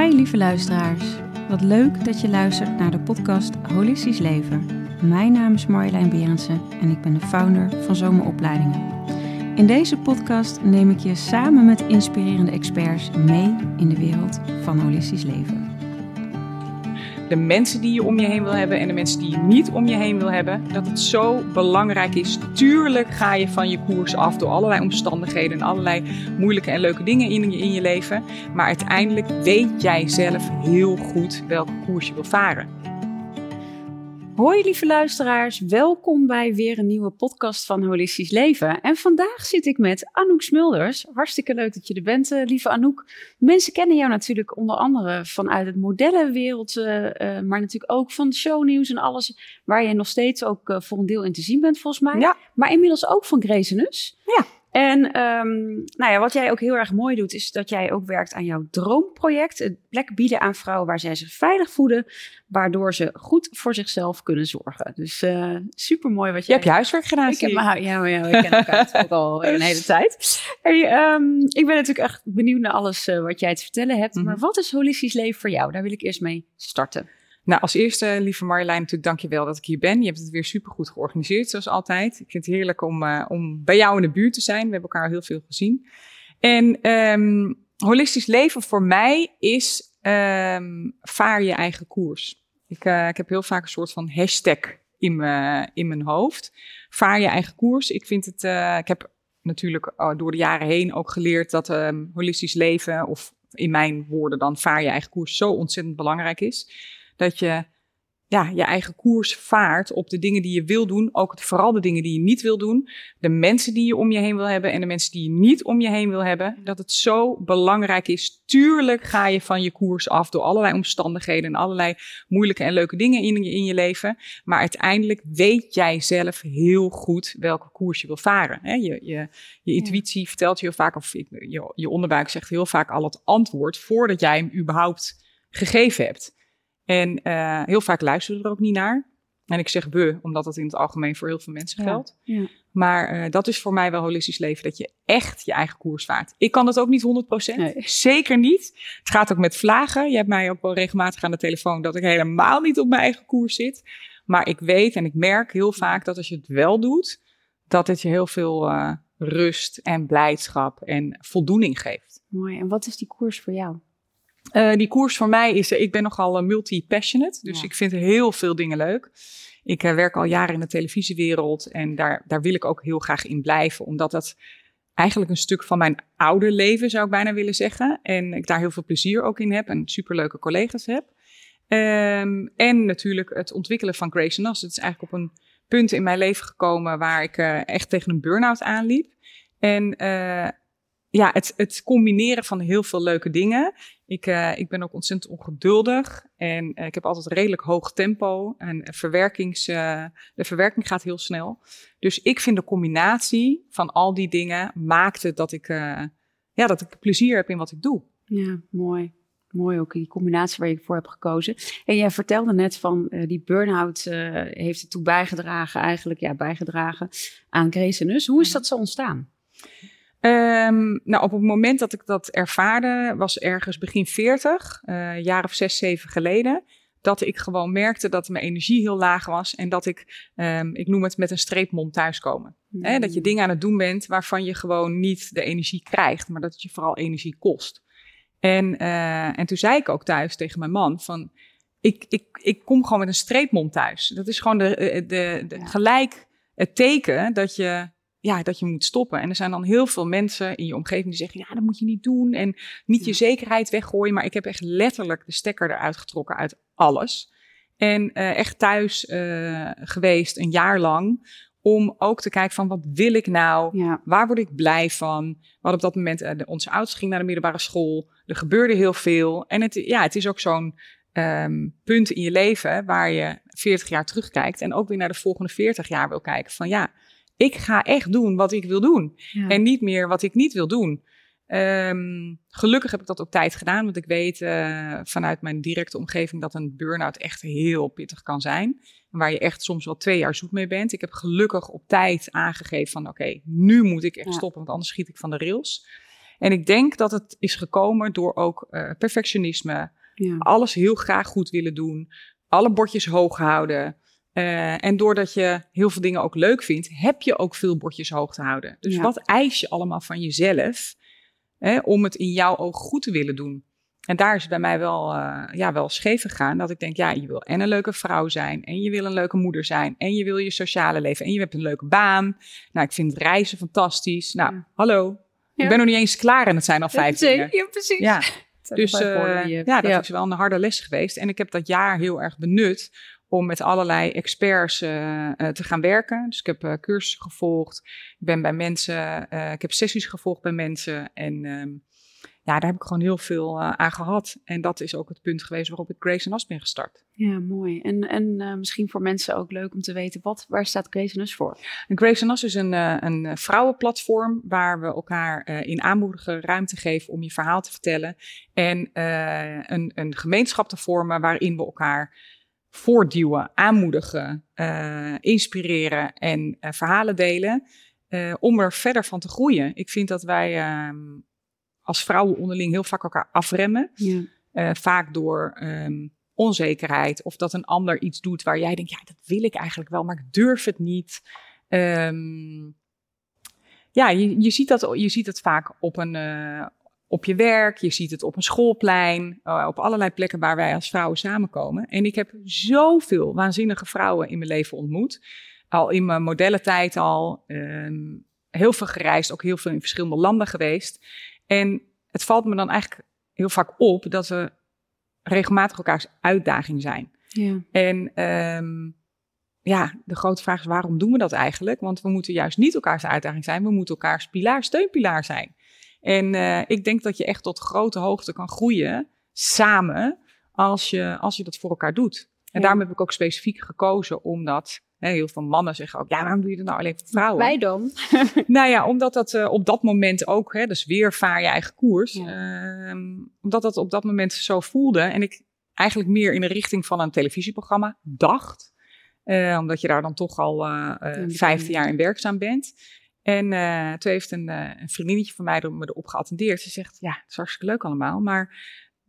Hi lieve luisteraars. Wat leuk dat je luistert naar de podcast Holistisch Leven. Mijn naam is Marjolein Berendsen en ik ben de founder van Zomeropleidingen. In deze podcast neem ik je samen met inspirerende experts mee in de wereld van holistisch leven. De mensen die je om je heen wil hebben en de mensen die je niet om je heen wil hebben, dat het zo belangrijk is. Tuurlijk ga je van je koers af door allerlei omstandigheden en allerlei moeilijke en leuke dingen in je, in je leven. Maar uiteindelijk weet jij zelf heel goed welke koers je wil varen. Hoi lieve luisteraars, welkom bij weer een nieuwe podcast van Holistisch Leven. En vandaag zit ik met Anouk Smulders. Hartstikke leuk dat je er bent, eh, lieve Anouk. Mensen kennen jou natuurlijk onder andere vanuit het modellenwereld, uh, maar natuurlijk ook van shownieuws en alles, waar je nog steeds ook voor een deel in te zien bent volgens mij. Ja. Maar inmiddels ook van Grezenus. Ja. En um, nou ja, wat jij ook heel erg mooi doet, is dat jij ook werkt aan jouw droomproject. Het plek bieden aan vrouwen waar zij zich veilig voelen, waardoor ze goed voor zichzelf kunnen zorgen. Dus uh, super mooi wat je. Je hebt je huiswerk gedaan. Ik heb mijn ja, ja, we kennen elkaar ook al een hele tijd. Hey, um, ik ben natuurlijk echt benieuwd naar alles uh, wat jij te vertellen hebt. Mm -hmm. Maar wat is holistisch leven voor jou? Daar wil ik eerst mee starten. Nou, als eerste, lieve Marjolein, natuurlijk dank je wel dat ik hier ben. Je hebt het weer supergoed georganiseerd, zoals altijd. Ik vind het heerlijk om, uh, om bij jou in de buurt te zijn. We hebben elkaar heel veel gezien. En um, holistisch leven voor mij is um, vaar je eigen koers. Ik, uh, ik heb heel vaak een soort van hashtag in, me, in mijn hoofd. Vaar je eigen koers. Ik vind het, uh, ik heb natuurlijk door de jaren heen ook geleerd dat um, holistisch leven, of in mijn woorden dan, vaar je eigen koers, zo ontzettend belangrijk is dat je ja, je eigen koers vaart op de dingen die je wil doen. Ook vooral de dingen die je niet wil doen. De mensen die je om je heen wil hebben en de mensen die je niet om je heen wil hebben. Dat het zo belangrijk is. Tuurlijk ga je van je koers af door allerlei omstandigheden en allerlei moeilijke en leuke dingen in je, in je leven. Maar uiteindelijk weet jij zelf heel goed welke koers je wil varen. Je, je, je intuïtie ja. vertelt je heel vaak, of je, je onderbuik zegt heel vaak al het antwoord voordat jij hem überhaupt gegeven hebt. En uh, heel vaak luisteren we er ook niet naar. En ik zeg we, omdat dat in het algemeen voor heel veel mensen geldt. Ja, ja. Maar uh, dat is voor mij wel holistisch leven, dat je echt je eigen koers vaart. Ik kan dat ook niet 100%. Nee. Zeker niet. Het gaat ook met vlagen. Je hebt mij ook wel regelmatig aan de telefoon dat ik helemaal niet op mijn eigen koers zit. Maar ik weet en ik merk heel vaak dat als je het wel doet, dat het je heel veel uh, rust en blijdschap en voldoening geeft. Mooi. En wat is die koers voor jou? Uh, die koers voor mij is, ik ben nogal uh, multi-passionate, dus ja. ik vind heel veel dingen leuk. Ik uh, werk al jaren in de televisiewereld en daar, daar wil ik ook heel graag in blijven, omdat dat eigenlijk een stuk van mijn oude leven zou ik bijna willen zeggen. En ik daar heel veel plezier ook in heb en superleuke collega's heb. Um, en natuurlijk het ontwikkelen van Grace Nas. Het is eigenlijk op een punt in mijn leven gekomen waar ik echt tegen een burn-out aanliep. En ja, het, het combineren van heel veel leuke dingen. Ik, uh, ik ben ook ontzettend ongeduldig en uh, ik heb altijd redelijk hoog tempo. En verwerkings, uh, de verwerking gaat heel snel. Dus ik vind de combinatie van al die dingen maakte dat ik, ja, dat ik plezier heb in wat ik doe. Ja, mooi. Mooi ook die combinatie waar je voor hebt gekozen. En jij vertelde net van die burn-out heeft ertoe bijgedragen, eigenlijk ja, bijgedragen aan Grace Hoe is dat zo ontstaan? Um, nou, op het moment dat ik dat ervaarde, was ergens begin 40, uh, jaar of zes, zeven geleden, dat ik gewoon merkte dat mijn energie heel laag was en dat ik, um, ik noem het met een streepmond thuiskomen. Mm. He, dat je dingen aan het doen bent waarvan je gewoon niet de energie krijgt, maar dat het je vooral energie kost. En, uh, en toen zei ik ook thuis tegen mijn man van, ik, ik, ik kom gewoon met een streepmond thuis. Dat is gewoon de, de, de, de ja. gelijk het teken dat je ja, dat je moet stoppen. En er zijn dan heel veel mensen in je omgeving die zeggen, ja, dat moet je niet doen en niet je zekerheid weggooien. Maar ik heb echt letterlijk de stekker eruit getrokken uit alles. En uh, echt thuis uh, geweest een jaar lang om ook te kijken van wat wil ik nou? Ja. Waar word ik blij van? Hadden op dat moment, uh, de, onze ouders ging naar de middelbare school. Er gebeurde heel veel. En het, ja, het is ook zo'n um, punt in je leven waar je 40 jaar terugkijkt en ook weer naar de volgende 40 jaar wil kijken van ja, ik ga echt doen wat ik wil doen. Ja. En niet meer wat ik niet wil doen. Um, gelukkig heb ik dat op tijd gedaan, want ik weet uh, vanuit mijn directe omgeving dat een burn-out echt heel pittig kan zijn. Waar je echt soms wel twee jaar zoet mee bent. Ik heb gelukkig op tijd aangegeven van oké, okay, nu moet ik echt Ja. stoppen, want anders schiet ik van de rails. En ik denk dat het is gekomen door ook uh, perfectionisme. Ja. Alles heel graag goed willen doen. Alle bordjes hoog houden. Uh, en doordat je heel veel dingen ook leuk vindt, heb je ook veel bordjes hoog te houden. Dus Ja. wat eis je allemaal van jezelf hè, om het in jouw oog goed te willen doen? En daar is het bij mij wel, eh, ja, wel scheef gegaan. Dat ik denk, ja, je wil en een leuke vrouw zijn. En je wil een leuke moeder zijn. En je wil je sociale leven. En je hebt een leuke baan. Nou, ik vind reizen fantastisch. Nou, Ja. hallo. Ja. Ik ben nog niet eens klaar en het zijn al vijf dingen. Ja, precies. Ja, dus eh, ja, dat is wel een harde les geweest. En ik heb dat jaar heel erg benut om met allerlei experts eh, eh, te gaan werken. Dus ik heb eh, cursussen gevolgd. Ik ben bij mensen, ik heb sessies gevolgd bij mensen. En ehm, ja, daar heb ik gewoon heel veel aan gehad. En dat is ook het punt geweest waarop ik Grace Nas ben gestart. Ja, mooi. En, en misschien voor mensen ook leuk om te weten, wat, waar staat Grace Nus voor? En Grace Nas is een, een vrouwenplatform waar we elkaar in aanmoedigen, ruimte geven om je verhaal te vertellen. En een, een gemeenschap te vormen waarin we elkaar voortduwen, aanmoedigen, eh, inspireren en eh, verhalen delen. eh, om er verder van te groeien. Ik vind dat wij ehm, als vrouwen onderling heel vaak elkaar afremmen. Ja. Vaak door ehm, onzekerheid of dat een ander iets doet waar jij denkt, ja, dat wil ik eigenlijk wel, maar ik durf het niet. Ehm, ja, je, je, ziet dat, je ziet het vaak op, een, op je werk, je ziet het op een schoolplein, eh, op allerlei plekken waar wij als vrouwen samenkomen. En ik heb zoveel waanzinnige vrouwen in mijn leven ontmoet. Al in mijn modellentijd al, ehm, heel veel gereisd, ook heel veel in verschillende landen geweest. En het valt me dan eigenlijk heel vaak op dat we regelmatig elkaars uitdaging zijn. Ja. En ehm, ja, de grote vraag is waarom doen we dat eigenlijk? Want we moeten juist niet elkaars uitdaging zijn, we moeten elkaars pilaar, steunpilaar zijn. En eh, ik denk dat je echt tot grote hoogte kan groeien samen als je, als je dat voor elkaar doet. En Ja. daarom heb ik ook specifiek gekozen omdat hè, heel veel mannen zeggen ook, ja, waarom doe je dat nou alleen voor vrouwen? Wij dan? Nou ja, omdat dat eh, op dat moment ook, hè, dus weer vaar je eigen koers. Ja. ehm, omdat dat op dat moment zo voelde. En ik eigenlijk meer in de richting van een televisieprogramma dacht. Eh, omdat je daar dan toch al Ja, die 15 ken je. jaar in werkzaam bent. En eh, toen heeft een, eh, een vriendinnetje van mij er- me erop geattendeerd. Ze zegt, ja, het is hartstikke leuk allemaal, maar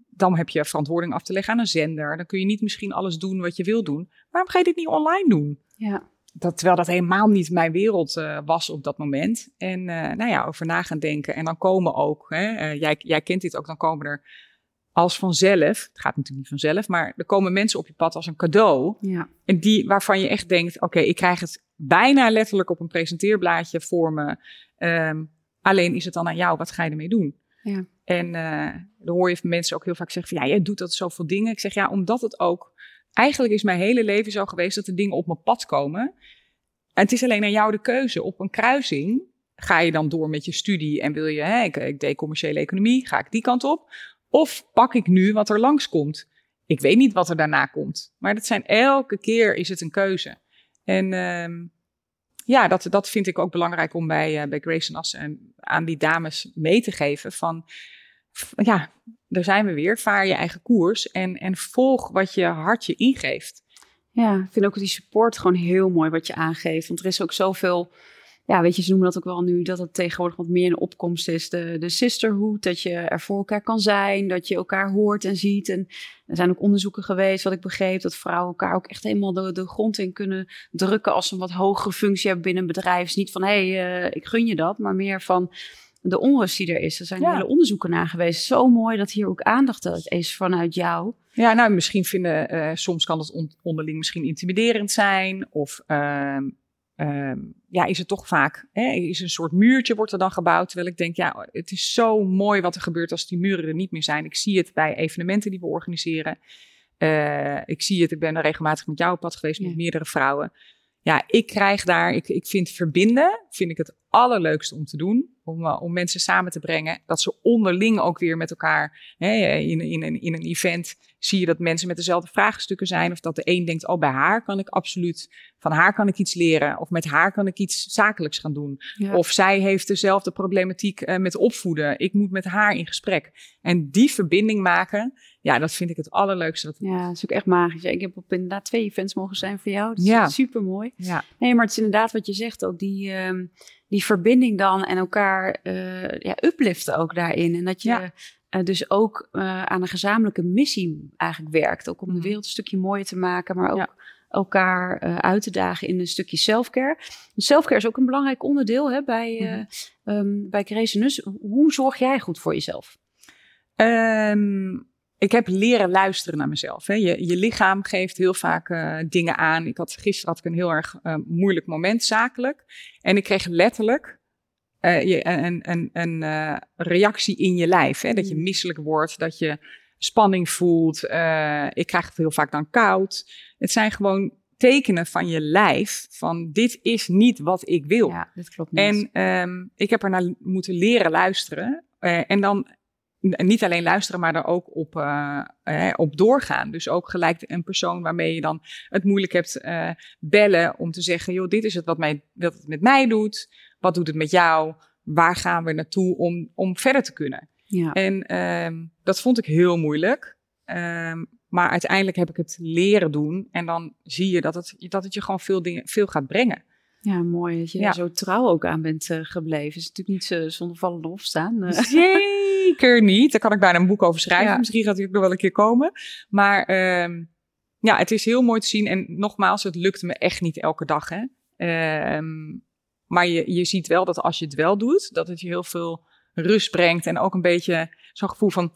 dan heb je verantwoording af te leggen aan een zender. Dan kun je niet misschien alles doen wat je wil doen. Waarom ga je dit niet online doen? Ja. Dat, terwijl dat helemaal niet mijn wereld eh, was op dat moment. En nou ja, over na gaan denken. En dan komen ook, hè, jij, jij kent dit ook, dan komen er als vanzelf, het gaat natuurlijk niet vanzelf, maar er komen mensen op je pad als een cadeau. Ja. En die waarvan je echt denkt, oké, ik krijg het bijna letterlijk op een presenteerblaadje voor me. Ehm, alleen is het dan aan jou, wat ga je ermee doen? Ja. En eh, dan hoor je mensen ook heel vaak zeggen van, ja, jij doet dat zoveel dingen. Ik zeg, ja, omdat het ook, eigenlijk is mijn hele leven zo geweest dat er dingen op mijn pad komen. En het is alleen aan jou de keuze. Op een kruising ga je dan door met je studie en wil je, hè, ik, ik deed commerciële economie, ga ik die kant op? Of pak ik nu wat er langskomt? Ik weet niet wat er daarna komt. Maar dat zijn elke keer is het een keuze. En ehm, ja, dat, dat vind ik ook belangrijk om bij, eh, bij Grace en Assen en aan die dames mee te geven. Van ja, daar zijn we weer. Vaar je eigen koers en, en volg wat je hart je ingeeft. Ja, ik vind ook die support gewoon heel mooi wat je aangeeft. Want er is ook zoveel, ja, weet je, ze noemen dat ook wel nu, dat het tegenwoordig wat meer in opkomst is. De, de sisterhood, dat je er voor elkaar kan zijn, dat je elkaar hoort en ziet. En er zijn ook onderzoeken geweest, wat ik begreep, dat vrouwen elkaar ook echt helemaal de, de grond in kunnen drukken als ze een wat hogere functie hebben binnen een bedrijf. Dus niet van, hé, hey, eh, ik gun je dat, maar meer van de onrust die er is. Er zijn Ja. hele onderzoeken naar geweest. Zo mooi dat hier ook aandacht is vanuit jou. Ja, nou, misschien vinden, eh, soms kan het on- onderling misschien intimiderend zijn. Of ehm, ehm, ja, is het toch vaak, hè, is een soort muurtje wordt er dan gebouwd. Terwijl ik denk, ja, het is zo mooi wat er gebeurt als die muren er niet meer zijn. Ik zie het bij evenementen die we organiseren. Eh, ik zie het, ik ben er regelmatig met jou op pad geweest, Ja. met meerdere vrouwen. Ja, ik krijg daar, ik, ik vind verbinden, vind ik het allerleukste om te doen. Om, eh, om mensen samen te brengen. Dat ze onderling ook weer met elkaar, hè, in, in, in, in een event, zie je dat mensen met dezelfde vraagstukken zijn. Of dat de een denkt, oh bij haar kan ik absoluut, van haar kan ik iets leren. Of met haar kan ik iets zakelijks gaan doen. Ja. Of zij heeft dezelfde problematiek eh, met opvoeden. Ik moet met haar in gesprek. En die verbinding maken, ja, dat vind ik het allerleukste. Dat, Ja, dat is ook echt magisch. Ik heb op inderdaad twee events mogen zijn voor jou. Dat is Ja. super mooi. ja. Nee, maar het is inderdaad wat je zegt ook. Die, ehm, die verbinding dan en elkaar uh, ja, upliften ook daarin. En dat je uh, dus ook uh, aan een gezamenlijke missie eigenlijk werkt. Ook om de Mhm. wereld een stukje mooier te maken, maar ook elkaar uit te dagen in een stukje selfcare. Selfcare is ook een belangrijk onderdeel hè, bij, um, bij Creationus. Hoe zorg jij goed voor jezelf? Um, ik heb leren luisteren naar mezelf. Hè. Je, je lichaam geeft heel vaak uh, dingen aan. Ik had, gisteren had ik een heel erg uh, moeilijk moment zakelijk. En ik kreeg letterlijk uh, je, een, een, een reactie in je lijf. Hè. Dat je misselijk wordt, dat je spanning voelt. Ik krijg het heel vaak dan koud. Het zijn gewoon tekenen van je lijf. Van dit is niet wat ik wil. Ja, dit klopt niet. En um, ik heb er naar moeten leren luisteren. Uh, en dan niet alleen luisteren, maar er ook op, uh, uh, op doorgaan. Dus ook gelijk een persoon waarmee je dan het moeilijk hebt uh, bellen om te zeggen, joh, dit is het wat, mij, wat het met mij doet. Wat doet het met jou? Waar gaan we naartoe om, om verder te kunnen? Ja. En um, dat vond ik heel moeilijk. Um, maar uiteindelijk heb ik het leren doen. En dan zie je dat het, dat het je gewoon veel, dingen, veel gaat brengen. Ja, mooi dat je Ja. er zo trouw ook aan bent uh, gebleven. is natuurlijk niet uh, zonder vallen of opstaan. Uh. Zeker niet. Daar kan ik bijna een boek over schrijven. Ja. Misschien gaat hij ook nog wel een keer komen. Maar um, ja, het is heel mooi te zien. En nogmaals, het lukte me echt niet elke dag. Hè? Um, maar je, je ziet wel dat als je het wel doet, dat het je heel veel rust brengt. En ook een beetje zo'n gevoel van,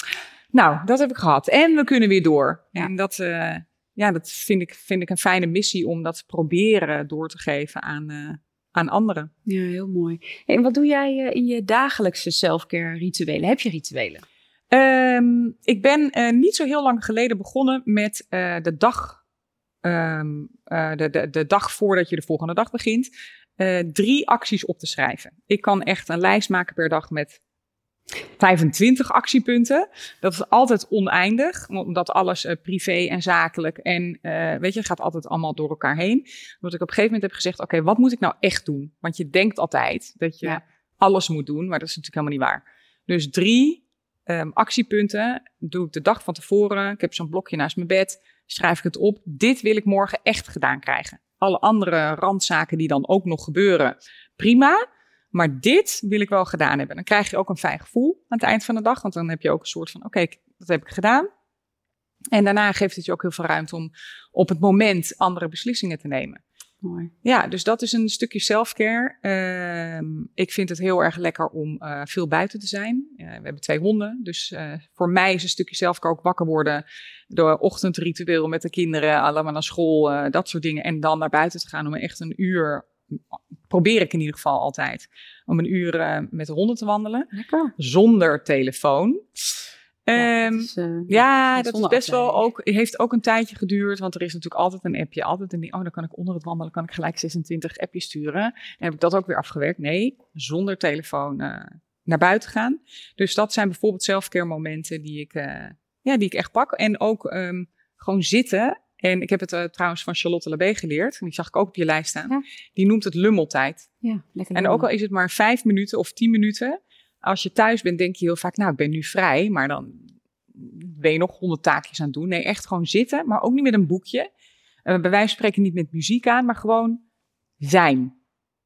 nou, dat heb ik gehad. En we kunnen weer door. Ja. En dat, uh, ja, dat vind ik, vind ik een fijne missie om dat te proberen door te geven aan, uh, aan anderen. Ja, heel mooi. En wat doe jij uh, in je dagelijkse selfcare rituelen? Heb je rituelen? Um, ik ben uh, niet zo heel lang geleden begonnen met de dag, um, uh, de, de, de dag voordat je de volgende dag begint, drie acties op te schrijven. Ik kan echt een lijst maken per dag met 25 actiepunten. Dat is altijd oneindig, omdat alles uh, privé en zakelijk en uh, weet je, gaat altijd allemaal door elkaar heen. Dat ik op een gegeven moment heb gezegd, oké, okay, wat moet ik nou echt doen? Want je denkt altijd dat je ja. alles moet doen, maar dat is natuurlijk helemaal niet waar. Dus drie um, actiepunten doe ik de dag van tevoren. Ik heb zo'n blokje naast mijn bed, schrijf ik het op. Dit wil ik morgen echt gedaan krijgen. Alle andere randzaken die dan ook nog gebeuren, prima. Maar dit wil ik wel gedaan hebben. Dan krijg je ook een fijn gevoel aan het eind van de dag. Want dan heb je ook een soort van, oké, okay, dat heb ik gedaan. En daarna geeft het je ook heel veel ruimte om op het moment andere beslissingen te nemen. Mooi. Ja, dus dat is een stukje selfcare. Uh, ik vind het heel erg lekker om uh, veel buiten te zijn. Uh, we hebben twee honden, dus eh, voor mij is een stukje selfcare ook wakker worden. Door ochtendritueel met de kinderen, allemaal naar school, eh, dat soort dingen. En dan naar buiten te gaan om echt een uur probeer ik in ieder geval altijd om een uur uh, met de honden te wandelen. Lekker. Zonder telefoon. Ja, Um, dat is, uh, ja, dat is best wel ook, heeft ook een tijdje geduurd, want er is natuurlijk altijd een appje, altijd een oh dan kan ik onder het wandelen, kan ik gelijk 26 appjes sturen. En heb ik dat ook weer afgewerkt? Nee, zonder telefoon uh, naar buiten gaan. Dus dat zijn bijvoorbeeld selfcare momenten die ik, ja, die ik echt pak. En ook um, gewoon zitten. En ik heb het uh, trouwens van Charlotte Labé geleerd, en die zag ik ook op je lijst staan. Ja. Die noemt het lummeltijd. Ja, lekker En ook al is het maar vijf minuten of tien minuten, als je thuis bent, denk je heel vaak, nou, ik ben nu vrij, maar dan ben je nog honderd taakjes aan het doen. Nee, echt gewoon zitten, maar ook niet met een boekje. Uh, bij wijze van spreken niet met muziek aan, maar gewoon zijn.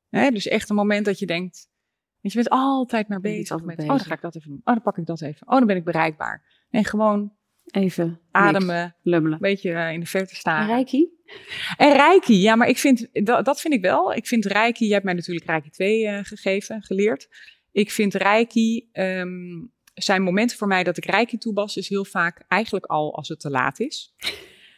Hè? Dus echt een moment dat je denkt, want je bent altijd maar bezig met, bezig. oh, dan ga ik dat even doen. Oh, dan pak ik dat even. Oh, dan ben ik bereikbaar. En gewoon Even ademen, lummelen. een beetje uh, in de verte staan. En Reiki? En Reiki, ja, maar ik vind, dat, dat vind ik wel. Ik vind Reiki, jij hebt mij natuurlijk Reiki 2 uh, gegeven, geleerd. Ik vind Reiki, um, zijn momenten voor mij dat ik Reiki toepas, is heel vaak eigenlijk al als het te laat is.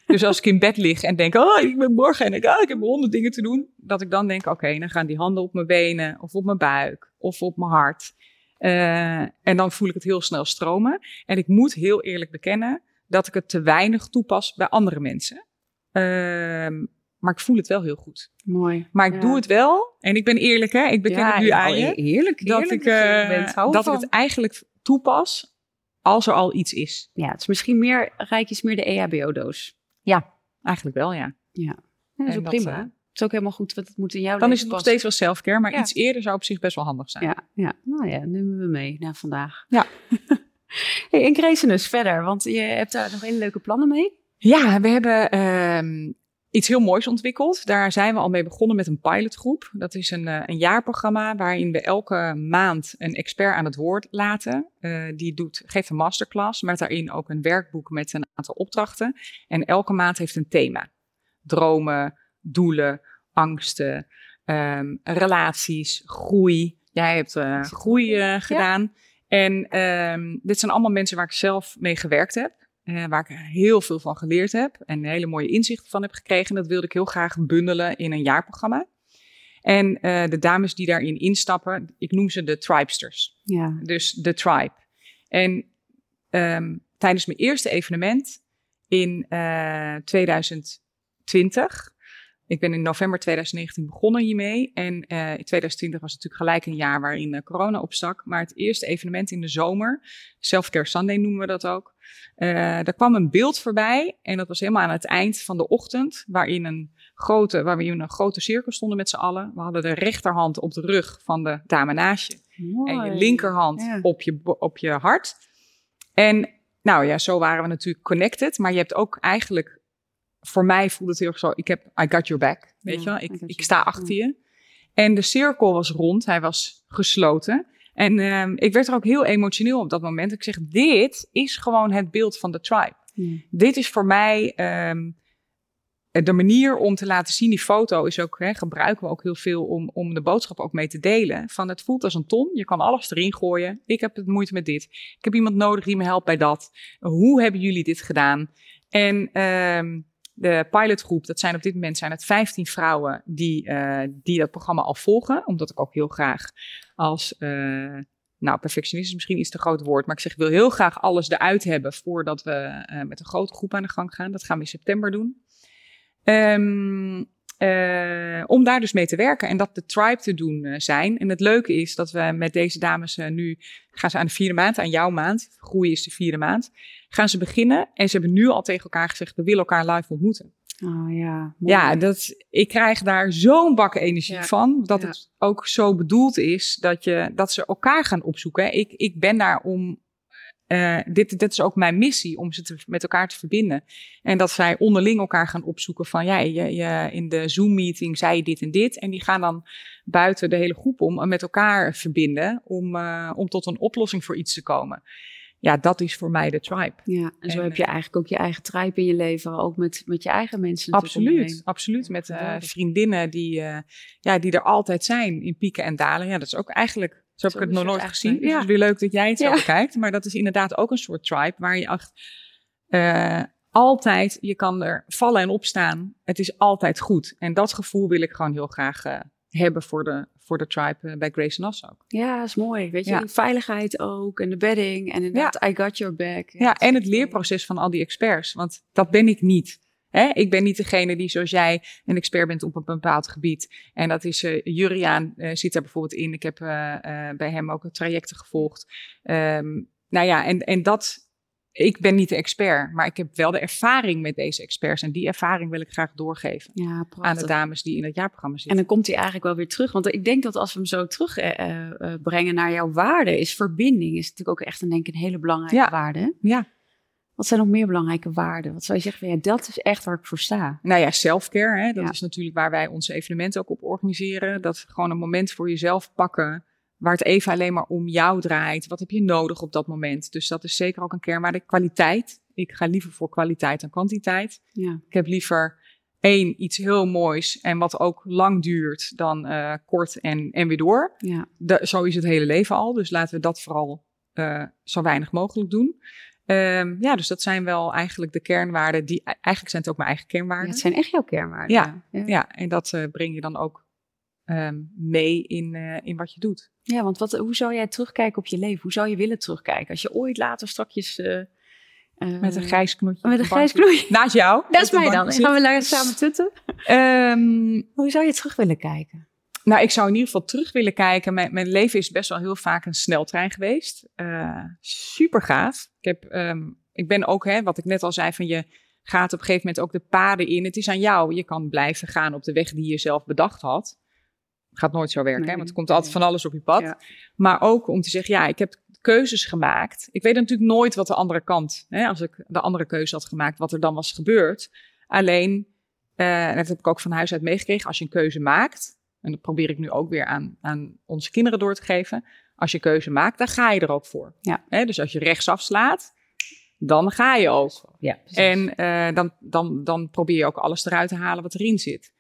dus als ik in bed lig en denk, oh, ik ben morgen en ik, oh, ik heb honderd dingen te doen. Dat ik dan denk, oké, okay, dan gaan die handen op mijn benen of op mijn buik of op mijn hart. Uh, en dan voel ik het heel snel stromen. En ik moet heel eerlijk bekennen dat ik het te weinig toepas bij andere mensen. Uh, maar ik voel het wel heel goed. Mooi. Maar ik Ja. doe het wel. En ik ben eerlijk, hè? Ik beken Ja, het nu aan je. Heerlijk, heerlijk Dat, ik, dat uh, dat ik het eigenlijk toepas als er al iets is. Ja, het is misschien meer, is meer de EHBO-doos. Eigenlijk wel, ja. Ja, dat is ook prima. Eh, het is ook helemaal goed, want het moet in jouw Dan is het nog steeds wel selfcare, maar Ja. iets eerder zou op zich best wel handig zijn. Ja, ja, nou ja, nemen we mee naar vandaag. Ja. hey, en Creationus verder, want je hebt daar nog hele leuke plannen mee. Ja, we hebben. ehm iets heel moois ontwikkeld. Daar zijn we al mee begonnen met een pilotgroep. Dat is een, een jaarprogramma waarin we elke maand een expert aan het woord laten. die doet, geeft een masterclass, maar daarin ook een werkboek met een aantal opdrachten. En elke maand heeft een thema. Dromen, doelen, angsten, um, relaties, groei. Jij hebt uh, groei uh, gedaan. Ja. En um, dit zijn allemaal mensen waar ik zelf mee gewerkt heb. Uh, waar ik heel veel van geleerd heb en hele mooie inzichten van heb gekregen. En dat wilde ik heel graag bundelen in een jaarprogramma. En de dames die daarin instappen, ik noem ze de tribesters. Ja. Dus de tribe. En um, tijdens mijn eerste evenement in 2020 ik ben in november 2019 begonnen hiermee. En uh, in 2020 was natuurlijk gelijk een jaar waarin uh, corona opstak. Maar het eerste evenement in de zomer, Self-Care Sunday noemen we dat ook. Uh, daar kwam een beeld voorbij. En dat was helemaal aan het eind van de ochtend. Waarin een grote, waar we in een grote cirkel stonden met z'n allen. We hadden de rechterhand op de rug van de dame naast je. En je linkerhand ja. op, je, op je hart. En nou ja, zo waren we natuurlijk connected. Maar je hebt ook eigenlijk voor mij voelde het heel erg zo, ik heb, I got your back, weet je wel. Ik, ik sta achter je. En de cirkel was rond, hij was gesloten. En um, ik werd er ook heel emotioneel op dat moment. Ik zeg, dit is gewoon het beeld van de tribe. Dit is voor mij um, de manier om te laten zien. Die foto is ook, hè, gebruiken we ook heel veel om, om de boodschap ook mee te delen. Van het voelt als een ton, je kan alles erin gooien. Ik heb het moeite met dit. Ik heb iemand nodig die me helpt bij dat. Hoe hebben jullie dit gedaan? En um, de pilotgroep, dat zijn op dit moment zijn het 15 vrouwen die, uh, die dat programma al volgen. Omdat ik ook heel graag als, uh, nou perfectionist is misschien iets te groot woord, maar ik zeg ik wil heel graag alles eruit hebben voordat we uh, met een grote groep aan de gang gaan. Dat gaan we in september doen. Um, uh, om daar dus mee te werken en dat de tribe te doen uh, zijn. En het leuke is dat we met deze dames uh, nu, gaan ze aan de vierde maand, aan jouw maand, groei is de vierde maand, gaan ze beginnen. En ze hebben nu al tegen elkaar gezegd, we willen elkaar live ontmoeten. Oh ja. Mooi. Ja, dat, ik krijg daar zo'n bakken energie ja. van. Dat ja. het ook zo bedoeld is dat, je, dat ze elkaar gaan opzoeken. Ik, ik ben daar om uh, dit, dit is ook mijn missie om ze te, met elkaar te verbinden. En dat zij onderling elkaar gaan opzoeken van ja, je, je, in de Zoom-meeting zei je dit en dit. En die gaan dan buiten de hele groep om met elkaar verbinden om, uh, om tot een oplossing voor iets te komen. Ja, dat is voor mij de tribe. Ja, en zo en, heb je eigenlijk ook je eigen tribe in je leven, ook met, met je eigen mensen. Absoluut, absoluut. Met uh, vriendinnen die, ja, die er altijd zijn in pieken en dalen. Ja, dat is ook eigenlijk zo heb ik het nog nooit gezien. Ja. Dus het is weer leuk dat jij het zo ja. kijkt. Maar dat is inderdaad ook een soort tribe waar je echt uh, altijd, je kan er vallen en opstaan. Het is altijd goed. En dat gevoel wil ik gewoon heel graag uh, hebben voor de, voor de tribe uh, bij Grace Nass ook. Ja, dat is mooi. Weet je, ja. veiligheid ook en de bedding en inderdaad, ja. I got your back. Ja, en het leerproces van al die experts. Want dat ben ik niet. Hè? Ik ben niet degene die zoals jij een expert bent op een bepaald gebied. En dat is uh, Juriaan uh, zit daar bijvoorbeeld in. Ik heb uh, bij hem ook trajecten gevolgd. Um, nou ja, en, en dat. Ik ben niet de expert, maar ik heb wel de ervaring met deze experts. En die ervaring wil ik graag doorgeven ja, aan de dames die in het jaarprogramma zitten. En dan komt hij eigenlijk wel weer terug. Want ik denk dat als we hem zo terugbrengen naar jouw waarde, is verbinding. Is natuurlijk ook echt een, denk ik, een hele belangrijke ja. waarde. Ja. Wat zijn nog meer belangrijke waarden? Wat zou je zeggen van ja, dat is echt waar ik voor sta? Nou ja, selfcare. Hè? Dat ja. is natuurlijk waar wij onze evenementen ook op organiseren. Dat gewoon een moment voor jezelf pakken. Waar het even alleen maar om jou draait. Wat heb je nodig op dat moment? Dus dat is zeker ook een kernwaarde. Kwaliteit. Ik ga liever voor kwaliteit dan kwantiteit. Ja. Ik heb liever één, iets heel moois en wat ook lang duurt dan uh, kort en, en weer door. Ja. De, zo is het hele leven al. Dus laten we dat vooral uh, zo weinig mogelijk doen. Um, ja, dus dat zijn wel eigenlijk de kernwaarden. Die, eigenlijk zijn het ook mijn eigen kernwaarden. Ja, het zijn echt jouw kernwaarden. Ja, ja. ja en dat uh, breng je dan ook um, mee in, uh, in wat je doet. Ja, want wat, hoe zou jij terugkijken op je leven? Hoe zou je willen terugkijken? Als je ooit later strakjes... Uh, met een grijs knoetje. Met een grijs knoetje. Naast jou. Dat is mij dan. Gaan we samen tutten? Um, hoe zou je terug willen kijken? Nou, ik zou in ieder geval terug willen kijken. Mijn, mijn leven is best wel heel vaak een sneltrein geweest. Uh, super gaaf. Ik, heb, um, ik ben ook, hè, wat ik net al zei, van je gaat op een gegeven moment ook de paden in. Het is aan jou. Je kan blijven gaan op de weg die je zelf bedacht had. Gaat nooit zo werken, nee, hè, want er komt altijd van alles op je pad. Ja. Maar ook om te zeggen, ja, ik heb keuzes gemaakt. Ik weet natuurlijk nooit wat de andere kant, hè, als ik de andere keuze had gemaakt, wat er dan was gebeurd. Alleen Uh, en dat heb ik ook van huis uit meegekregen. Als je een keuze maakt, en dat probeer ik nu ook weer aan, aan onze kinderen door te geven. Als je keuze maakt, dan ga je er ook voor. Ja. Dus als je rechtsaf slaat, dan ga je ook. Ja, en uh, dan, dan, dan probeer je ook alles eruit te halen wat erin zit.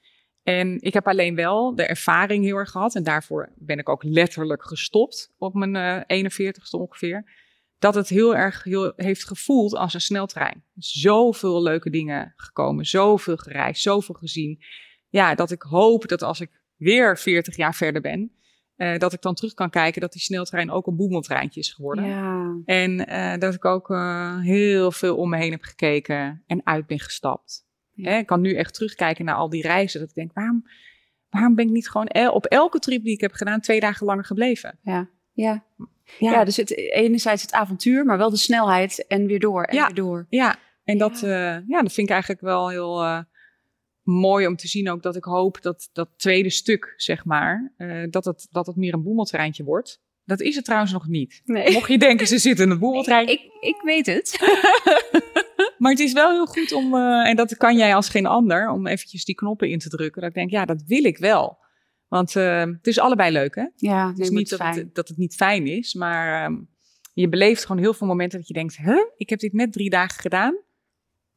En ik heb alleen wel de ervaring heel erg gehad. En daarvoor ben ik ook letterlijk gestopt op mijn uh, 41ste ongeveer. Dat het heel erg heel, heeft gevoeld als een sneltrein. Zoveel leuke dingen gekomen, zoveel gereisd, zoveel gezien. Ja, dat ik hoop dat als ik weer 40 jaar verder ben, uh, dat ik dan terug kan kijken dat die sneltrein ook een boemeltreintje is geworden. Ja. En uh, dat ik ook uh, heel veel om me heen heb gekeken en uit ben gestapt. Ja. Hè, ik kan nu echt terugkijken naar al die reizen. Dat ik denk, waarom, waarom ben ik niet gewoon el op elke trip die ik heb gedaan twee dagen langer gebleven? Ja, ja. Ja, ja dus het, enerzijds het avontuur, maar wel de snelheid en weer door en ja. weer door. Ja, en dat, ja, dat vind ik eigenlijk wel heel mooi om te zien ook dat ik hoop dat dat tweede stuk, zeg maar, uh, dat, het, dat het meer een boemeltreintje wordt. Dat is het trouwens nog niet. Nee. Mocht je denken, ze zitten in een boemeltrein. Ik, ik, ik weet het. maar het is wel heel goed om, uh, en dat kan jij als geen ander, om eventjes die knoppen in te drukken. Dat ik denk, ja, dat wil ik wel. Want uh, het is allebei leuk, hè? Ja, het is niet dat het, dat het niet fijn is, maar um, je beleeft gewoon heel veel momenten dat je denkt, huh, ik heb dit net drie dagen gedaan.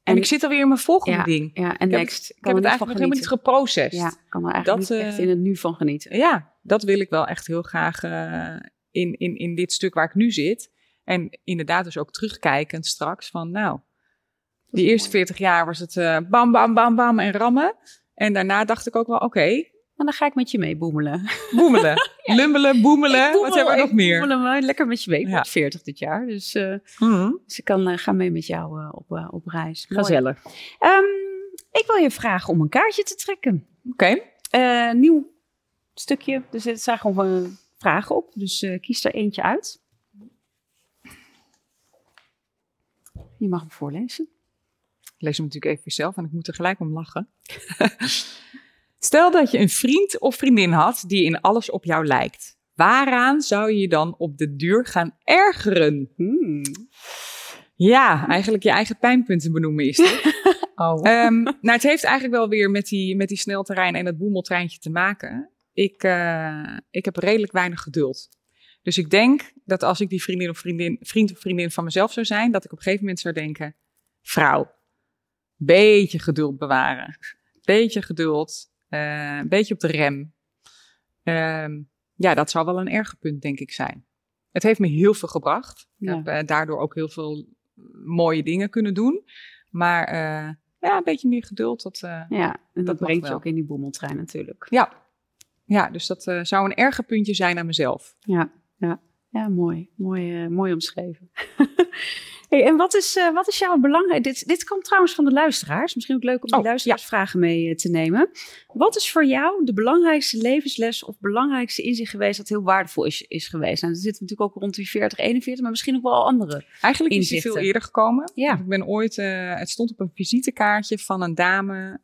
En, en ik zit alweer in mijn volgende ja, ding. Ja, en ik next. Heb, ik heb het eigenlijk nog helemaal niet geprocessed. Ja, kan er eigenlijk dat, niet echt in het nu van genieten. Ja, dat wil ik wel echt heel graag uh, in, in, in dit stuk waar ik nu zit. En inderdaad dus ook terugkijkend straks van nou, die eerste mooi. 40 jaar was het uh, bam, bam, bam, bam en rammen. En daarna dacht ik ook wel, oké. Okay, en dan ga ik met je mee boemelen. Boemelen. ja. Lumbelen, boemelen. Boemel, Wat hebben we nog meer? Boemelen maar lekker met je mee. Ik ja. 40 dit jaar. Dus, uh, mm -hmm. dus ik kan uh, gaan mee met jou uh, op, op reis. Gezellig. Um, ik wil je vragen om een kaartje te trekken. Oké. Okay. nieuw stukje. Dus er staan gewoon vragen op. Dus kies er eentje uit. Je mag hem voorlezen. Ik lees hem natuurlijk even zelf en ik moet er gelijk om lachen. Stel dat je een vriend of vriendin had die in alles op jou lijkt. Waaraan zou je je dan op de duur gaan ergeren? Hmm. Ja, eigenlijk je eigen pijnpunten benoemen is dit. oh. um, nou, het heeft eigenlijk wel weer met die, met die snelterrein en het boemeltreintje te maken. Ik, uh, ik heb redelijk weinig geduld. Dus ik denk dat als ik die vriendin of vriendin, vriend of vriendin van mezelf zou zijn, dat ik op een gegeven moment zou denken: vrouw, beetje geduld bewaren. Beetje geduld. Uh, een beetje op de rem. Uh, ja, dat zou wel een ergerpunt, denk ik, zijn. Het heeft me heel veel gebracht. Ja. Ik heb uh, daardoor ook heel veel mooie dingen kunnen doen. Maar uh, ja, een beetje meer geduld. Dat, ja, en dat, dat brengt je ook in die boemeltrein natuurlijk. Ja, ja dus dat zou een ergerpuntje zijn aan mezelf. Ja, ja. Ja mooi. Mooi, mooi omschreven. Hey, en wat is, uh, wat is jouw belangrijk? Dit, dit komt trouwens van de luisteraars. Misschien ook leuk om die oh, luisteraarsvragen ja. mee uh, te nemen. Wat is voor jou de belangrijkste levensles of belangrijkste inzicht geweest dat heel waardevol is, is geweest? Nou, dat zit natuurlijk ook rond die 40, 41, maar misschien ook wel andere. Eigenlijk inzichten. is het veel eerder gekomen. Ja. Ik ben ooit, het stond op een visitekaartje van een dame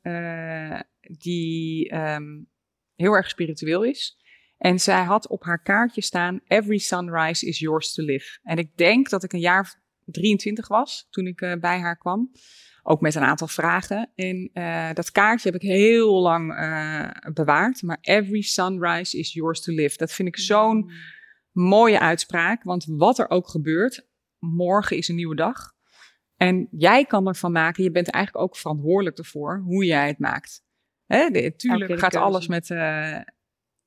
die um, heel erg spiritueel is. En zij had op haar kaartje staan: Every sunrise is yours to live. En ik denk dat ik een jaar 23 was toen ik uh, bij haar kwam. Ook met een aantal vragen. En uh, dat kaartje heb ik heel lang uh, bewaard. Maar every sunrise is yours to live. Dat vind ik zo'n mm. mooie uitspraak. Want wat er ook gebeurt, morgen is een nieuwe dag. En jij kan ervan maken, je bent eigenlijk ook verantwoordelijk ervoor hoe jij het maakt. Hè, de, tuurlijk gaat alles met,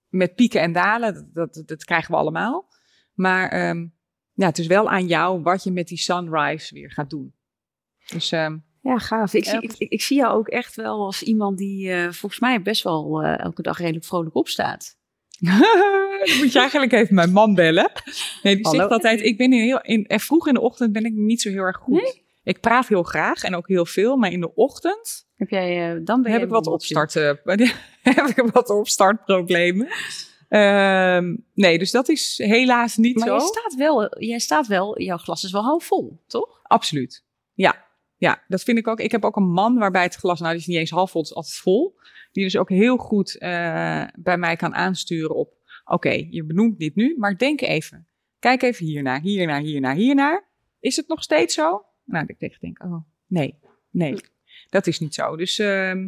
met pieken en dalen. Dat, dat, dat krijgen we allemaal. Maar um, ja, het is wel aan jou wat je met die sunrise weer gaat doen. Dus, um, ja, gaaf. Ik, zie, ik, ik, ik, zie jou ook echt wel als iemand die uh, volgens mij best wel uh, elke dag redelijk vrolijk opstaat. Moet je eigenlijk even mijn man bellen. Nee, die Hallo. zegt altijd, ik ben in heel, in, en vroeg in de ochtend ben ik niet zo heel erg goed. Nee? Ik praat heel graag en ook heel veel, maar in de ochtend heb, jij, uh, dan ben heb ik wat opstarten. heb ik wat opstartproblemen. Um, nee, dus dat is helaas niet maar zo. Maar staat wel, jij staat wel, jouw glas is wel half vol, toch? Absoluut. Ja, ja, dat vind ik ook. Ik heb ook een man waarbij het glas, nou die is niet eens half vol, het is altijd vol. Die dus ook heel goed uh, bij mij kan aansturen op, oké, okay, je benoemt dit nu, maar denk even. Kijk even hiernaar, hiernaar, hiernaar, hiernaar. Is het nog steeds zo? Nou, ik denk, oh, nee, nee, dat is niet zo. Dus... Uh,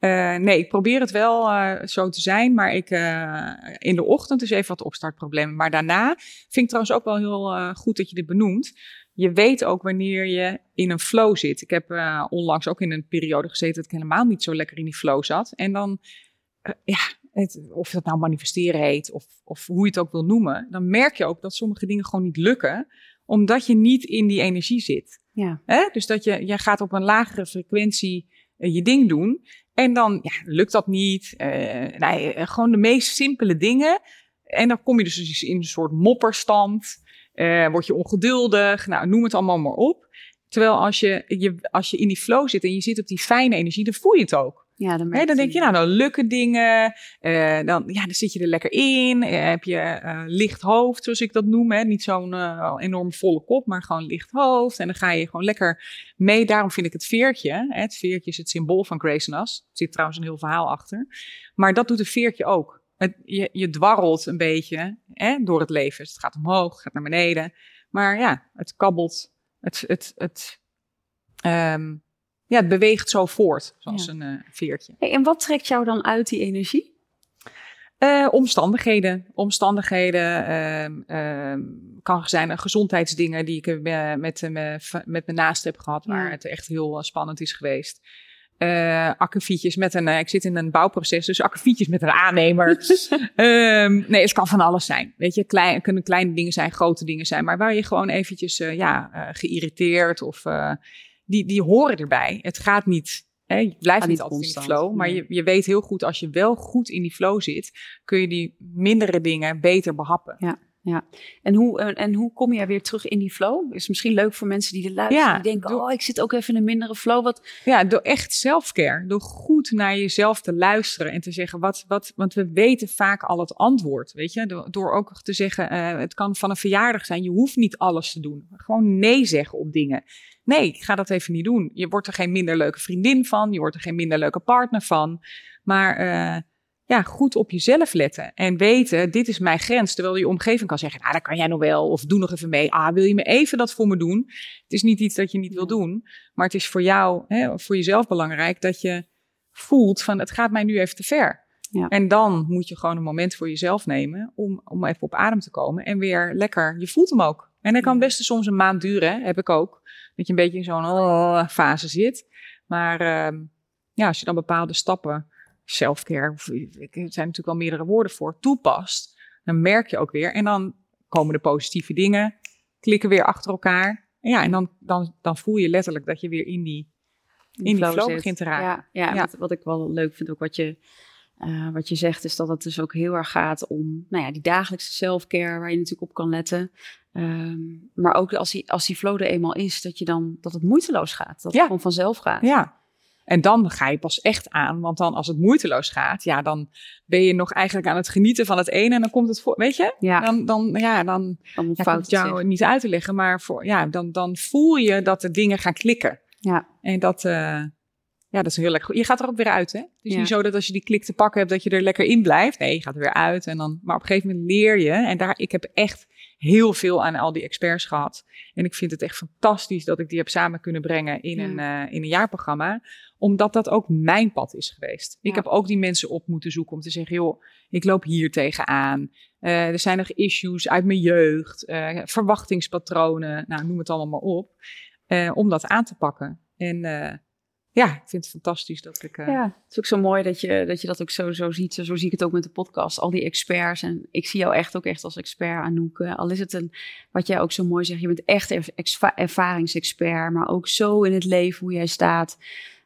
Uh, nee, ik probeer het wel uh, zo te zijn, maar ik uh, in de ochtend is even wat opstartproblemen. Maar daarna vind ik trouwens ook wel heel goed dat je dit benoemt. Je weet ook wanneer je in een flow zit. Ik heb onlangs ook in een periode gezeten dat ik helemaal niet zo lekker in die flow zat. En dan, ja, het, of dat nou manifesteren heet of, of hoe je het ook wil noemen, dan merk je ook dat sommige dingen gewoon niet lukken, omdat je niet in die energie zit. Ja. Hè? Dus dat je, je gaat op een lagere frequentie je ding doen. En dan ja, lukt dat niet. Uh, nee, eh, gewoon de meest simpele dingen. En dan kom je dus in een soort mopperstand. Uh, word je ongeduldig. Nou, noem het allemaal maar op. Terwijl als je, je, als je in die flow zit en je zit op die fijne energie, dan voel je het ook. Ja, dan, dan denk je, nou, dan lukken dingen. Uh, dan, ja, dan zit je er lekker in. Uh, heb je uh, licht hoofd, zoals ik dat noem. Hè? Niet zo'n enorm volle kop, maar gewoon licht hoofd. En dan ga je gewoon lekker mee. Daarom vind ik het veertje. Hè? Het veertje is het symbool van Grace Nas. Er zit trouwens een heel verhaal achter. Maar dat doet een veertje ook. Het, je, je dwarrelt een beetje hè, door het leven. Dus het gaat omhoog, het gaat naar beneden. Maar ja, het kabbelt. Het, het, het, um, ja, het beweegt zo voort, zoals een uh, veertje. Hey, en wat trekt jou dan uit die energie? Uh, omstandigheden. Omstandigheden. Uh, kan zijn gezondheidsdingen die ik uh, met, met mijn naast heb gehad, waar het echt heel spannend is geweest. Akkefietjes met een, ik zit in een bouwproces, dus akkefietjes met een aannemer. um, nee, het kan van alles zijn. Weet je, klein, kunnen kleine dingen zijn, grote dingen zijn, maar waar je gewoon eventjes, ja, geïrriteerd of die, die horen erbij. Het gaat niet, hè, je blijft niet altijd in die flow. Maar je, je weet heel goed, als je wel goed in die flow zit, kun je die mindere dingen beter behappen. Ja. Ja, en hoe, en hoe kom je weer terug in die flow? Is misschien leuk voor mensen die er luisteren. Ja, die denken, oh, ik zit ook even in een mindere flow. Wat... Ja, door echt selfcare. Door goed naar jezelf te luisteren en te zeggen, wat, wat, want we weten vaak al het antwoord. Weet je, door, door ook te zeggen, uh, het kan van een verjaardag zijn. Je hoeft niet alles te doen. Gewoon nee zeggen op dingen. Nee, ik ga dat even niet doen. Je wordt er geen minder leuke vriendin van. Je wordt er geen minder leuke partner van. Maar uh, ja, goed op jezelf letten. En weten, dit is mijn grens. Terwijl je omgeving kan zeggen, nou, dat kan jij nog wel. Of doe nog even mee. Ah, wil je me even dat voor me doen? Het is niet iets dat je niet wil doen. Maar het is voor jou, hè, voor jezelf belangrijk dat je voelt van, het gaat mij nu even te ver. Ja. En dan moet je gewoon een moment voor jezelf nemen om, om even op adem te komen. En weer lekker, je voelt hem ook. En dat kan best soms een maand duren, heb ik ook. Dat je een beetje in zo'n oh, fase zit. Maar uh, ja, als je dan bepaalde stappen, selfcare, er zijn natuurlijk wel meerdere woorden voor, toepast, dan merk je ook weer. En dan komen de positieve dingen, klikken weer achter elkaar. En ja, en dan, dan, dan voel je letterlijk dat je weer in die, in, die flow, flow begint te raken. Ja, ja, ja. Wat, wat, ik wel leuk vind, ook wat je uh, wat je zegt is dat het dus ook heel erg gaat om nou ja, die dagelijkse selfcare waar je natuurlijk op kan letten. Um, maar ook als die, als die flow er eenmaal is, dat, je dan, dat het moeiteloos gaat. Dat het gewoon vanzelf gaat. Ja, en dan ga je pas echt aan. Want dan als het moeiteloos gaat, ja, dan ben je nog eigenlijk aan het genieten van het ene. En dan komt het voor, weet je? Ja. Dan, dan, ja, dan, dan ja, het jou niet uit te leggen. Maar voor, ja, dan, dan voel je dat de dingen gaan klikken. Ja. En dat, uh, ja, dat is heel lekker. Je gaat er ook weer uit, hè? Het is niet zo dat als je die klik te pakken hebt, dat je er lekker in blijft. Nee, je gaat er weer uit. En dan, maar op een gegeven moment leer je. En daar, ik heb echt heel veel aan al die experts gehad. En ik vind het echt fantastisch dat ik die heb samen kunnen brengen in, een, uh, in een jaarprogramma. Omdat dat ook mijn pad is geweest. Ik heb ook die mensen op moeten zoeken om te zeggen, joh, ik loop hier tegenaan. Uh, er zijn nog issues uit mijn jeugd, uh, verwachtingspatronen, nou noem het allemaal maar op. om dat aan te pakken. En ja, ik vind het fantastisch dat ik. Uh... Ja, het is ook zo mooi dat je dat, je dat ook zo, zo ziet. Zo zie ik het ook met de podcast. Al die experts. En ik zie jou echt ook echt als expert, Anouk. Al is het een, wat jij ook zo mooi zegt, je bent echt ervaringsexpert. Maar ook zo in het leven hoe jij staat.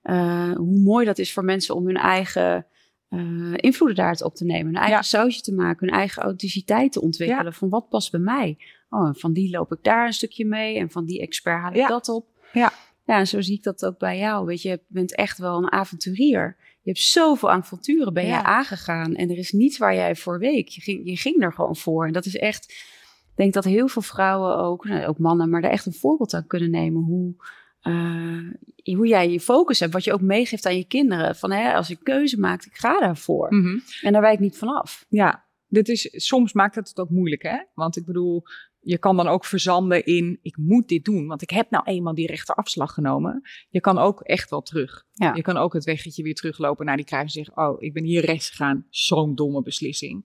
Uh, hoe mooi dat is voor mensen om hun eigen uh, invloeden daar op te nemen. Hun eigen ja. sausje te maken. Hun eigen authenticiteit te ontwikkelen. Ja. Van wat past bij mij? Oh, van die loop ik daar een stukje mee. En van die expert haal ik ja. dat op. Ja. Ja, en zo zie ik dat ook bij jou. Weet je, je bent echt wel een avonturier. Je hebt zoveel avonturen ben je aangegaan. En er is niets waar jij voor week. Je ging, je ging er gewoon voor. En dat is echt... Ik denk dat heel veel vrouwen ook, nou, ook mannen, maar daar echt een voorbeeld aan kunnen nemen. Hoe, uh, hoe jij je focus hebt. Wat je ook meegeeft aan je kinderen. Van hè, als ik keuze maakt, ik ga daarvoor. Mm -hmm. En daar wijk ik niet vanaf. Ja, dit is, soms maakt het het ook moeilijk, hè? Want ik bedoel, je kan dan ook verzanden in, ik moet dit doen, want ik heb nou eenmaal die rechterafslag genomen. Je kan ook echt wel terug. Ja. Je kan ook het weggetje weer teruglopen naar die kruis en zeggen, oh, ik ben hier rechts gegaan. Zo'n domme beslissing.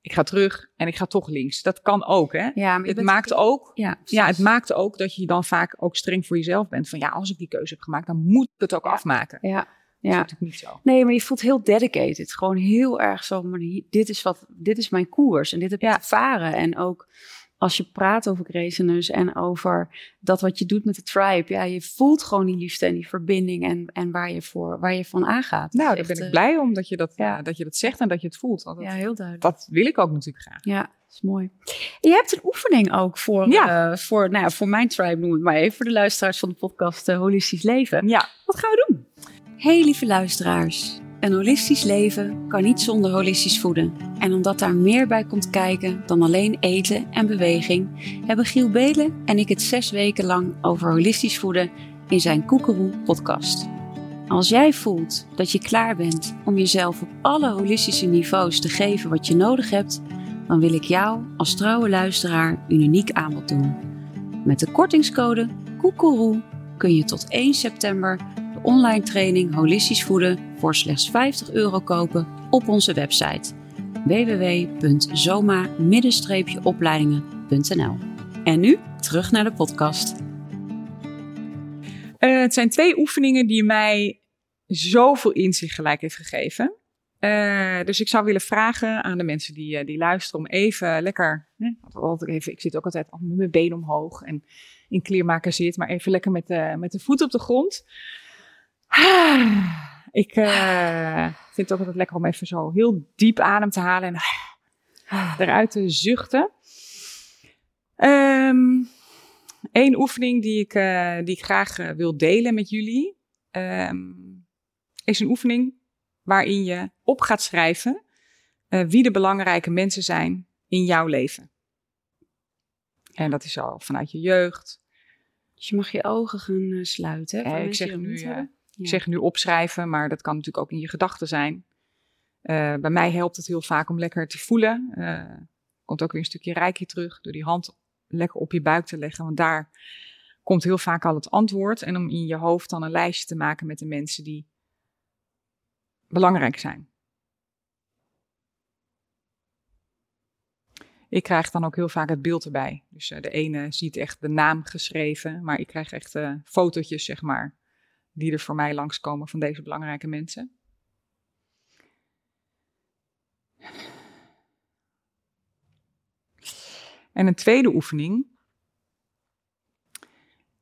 Ik ga terug en ik ga toch links. Dat kan ook, hè? Ja, Het maakt ook, Ja, ja, het maakt ook dat je dan vaak ook streng voor jezelf bent. Van ja, als ik die keuze heb gemaakt, dan moet ik het ook Ja. afmaken. Dat Ja, is ja. natuurlijk niet zo. Nee, maar je voelt heel dedicated. Gewoon heel erg zo, maar dit is, wat, dit is mijn koers en dit heb ik Ja. ervaren. En ook als je praat over Gracenus en over dat wat je doet met de tribe. Ja, je voelt gewoon die liefde en die verbinding en, en waar, je voor, waar je van aangaat. Nou, daar ben ik blij om dat je dat, ja. eh, dat je dat zegt en dat je het voelt. Want eh, dat, Ja, heel duidelijk. dat wil ik ook natuurlijk graag. Ja, dat is mooi. Je hebt een oefening ook voor, Ja. eh, voor, nou ja, voor mijn tribe, noem het maar even. Voor de luisteraars van de podcast eh, Holistisch Leven. Ja, Wat gaan we doen? Hey lieve luisteraars. Een holistisch leven kan niet zonder holistisch voeden. En omdat daar meer bij komt kijken dan alleen eten en beweging, hebben Giel Belen en ik het zes weken lang over holistisch voeden in zijn Koekeroe podcast. Als jij voelt dat je klaar bent om jezelf op alle holistische niveaus te geven wat je nodig hebt, dan wil ik jou als trouwe luisteraar een uniek aanbod doen. Met de kortingscode KOEKEROE kun je tot 1 september online training Holistisch Voeden voor slechts 50 euro kopen op onze website www.zoma-opleidingen.nl. En nu terug naar de podcast. Eh, het zijn twee oefeningen die mij zoveel inzicht gelijk heeft gegeven. Eh, dus ik zou willen vragen aan de mensen die, eh, die luisteren om even lekker, hè, even, ik zit ook altijd met mijn benen omhoog en in kleermaker zit, maar even lekker met de, met de voet op de grond. Ik eh, vind het ook altijd lekker om even zo heel diep adem te halen en eruit te zuchten. Eén oefening die ik, eh, die ik graag eh, wil delen met jullie ehm, is een oefening waarin je op gaat schrijven wie de belangrijke mensen zijn in jouw leven. En dat is al vanuit je jeugd. Dus je mag je ogen gaan sluiten. Ik zeg nu. Ik zeg nu opschrijven, maar dat kan natuurlijk ook in je gedachten zijn. Eh, bij mij helpt het heel vaak om lekker te voelen. Eh, komt ook weer een stukje rijkje terug door die hand lekker op je buik te leggen, want daar komt heel vaak al het antwoord. En om in je hoofd dan een lijstje te maken met de mensen die belangrijk zijn. Ik krijg dan ook heel vaak het beeld erbij. Dus eh, de ene ziet echt de naam geschreven, maar ik krijg echt fotootjes, zeg maar, die er voor mij langskomen van deze belangrijke mensen. En een tweede oefening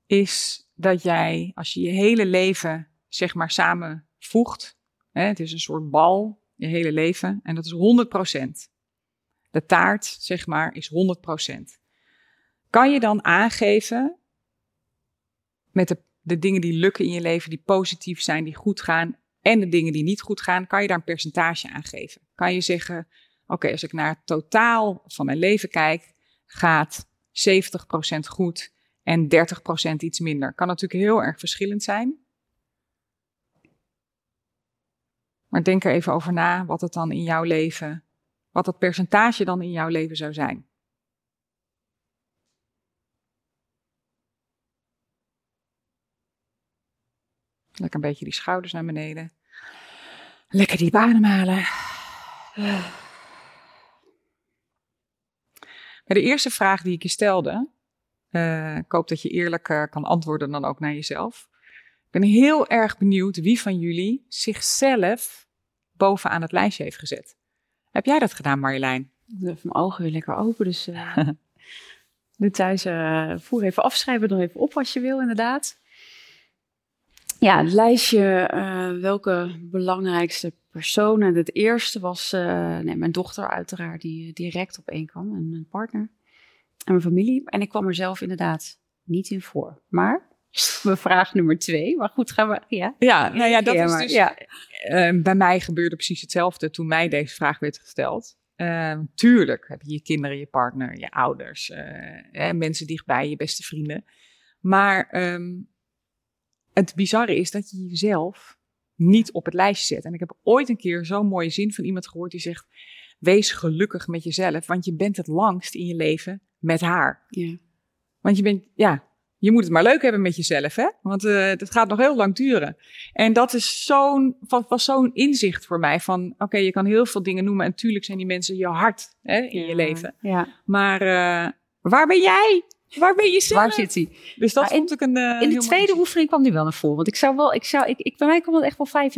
is dat jij, als je je hele leven, zeg maar, samenvoegt, hè, het is een soort bal, je hele leven, en dat is 100%. De taart, zeg maar, is 100%. Kan je dan aangeven met de, de dingen die lukken in je leven, die positief zijn, die goed gaan, en de dingen die niet goed gaan, kan je daar een percentage aan geven. Kan je zeggen, oké, als ik naar het totaal van mijn leven kijk, gaat 70% goed en 30% iets minder. Kan natuurlijk heel erg verschillend zijn. Maar denk er even over na wat het dan in jouw leven, wat dat percentage dan in jouw leven zou zijn. Lekker een beetje die schouders naar beneden. Lekker diep ademhalen. Bij de eerste vraag die ik je stelde, eh, ik hoop dat je eerlijk eh, kan antwoorden dan ook naar jezelf. Ik ben heel erg benieuwd wie van jullie zichzelf bovenaan het lijstje heeft gezet. Heb jij dat gedaan, Marjolein? Ik doe even mijn ogen weer lekker open. Dus nu thuis eh, voer even afschrijven nog even op als je wil, inderdaad. Ja, het lijstje eh, welke belangrijkste personen. Het eerste was eh, nee, mijn dochter uiteraard, die eh, direct op één kwam. En mijn partner en mijn familie. En ik kwam er zelf inderdaad niet in voor. Maar, mijn vraag nummer twee. Maar goed, gaan we... Ja, Ja, nou ja, dat Ja, is dus. ja. eh, bij mij gebeurde precies hetzelfde toen mij deze vraag werd gesteld. Eh, tuurlijk heb je je kinderen, je partner, je ouders, eh, eh, mensen dichtbij, je beste vrienden. Maar ehm, het bizarre is dat je jezelf niet op het lijstje zet. En ik heb ooit een keer zo'n mooie zin van iemand gehoord die zegt: Wees gelukkig met jezelf, want je bent het langst in je leven met haar. Ja. Want je bent, ja, je moet het maar leuk hebben met jezelf, hè? Want uh, het gaat nog heel lang duren. En dat is zo'n, was zo'n inzicht voor mij van, oké, je kan heel veel dingen noemen en natuurlijk zijn die mensen je hart hè, in je leven. Ja. Maar uh, waar ben jij? Waar ben je zelf? Waar zit hij? Dus dat Maar vond ik een. uh, In de tweede oefening kwam die wel naar voren. Want ik zou wel, ik zou, ik, ik, bij mij kwam het echt wel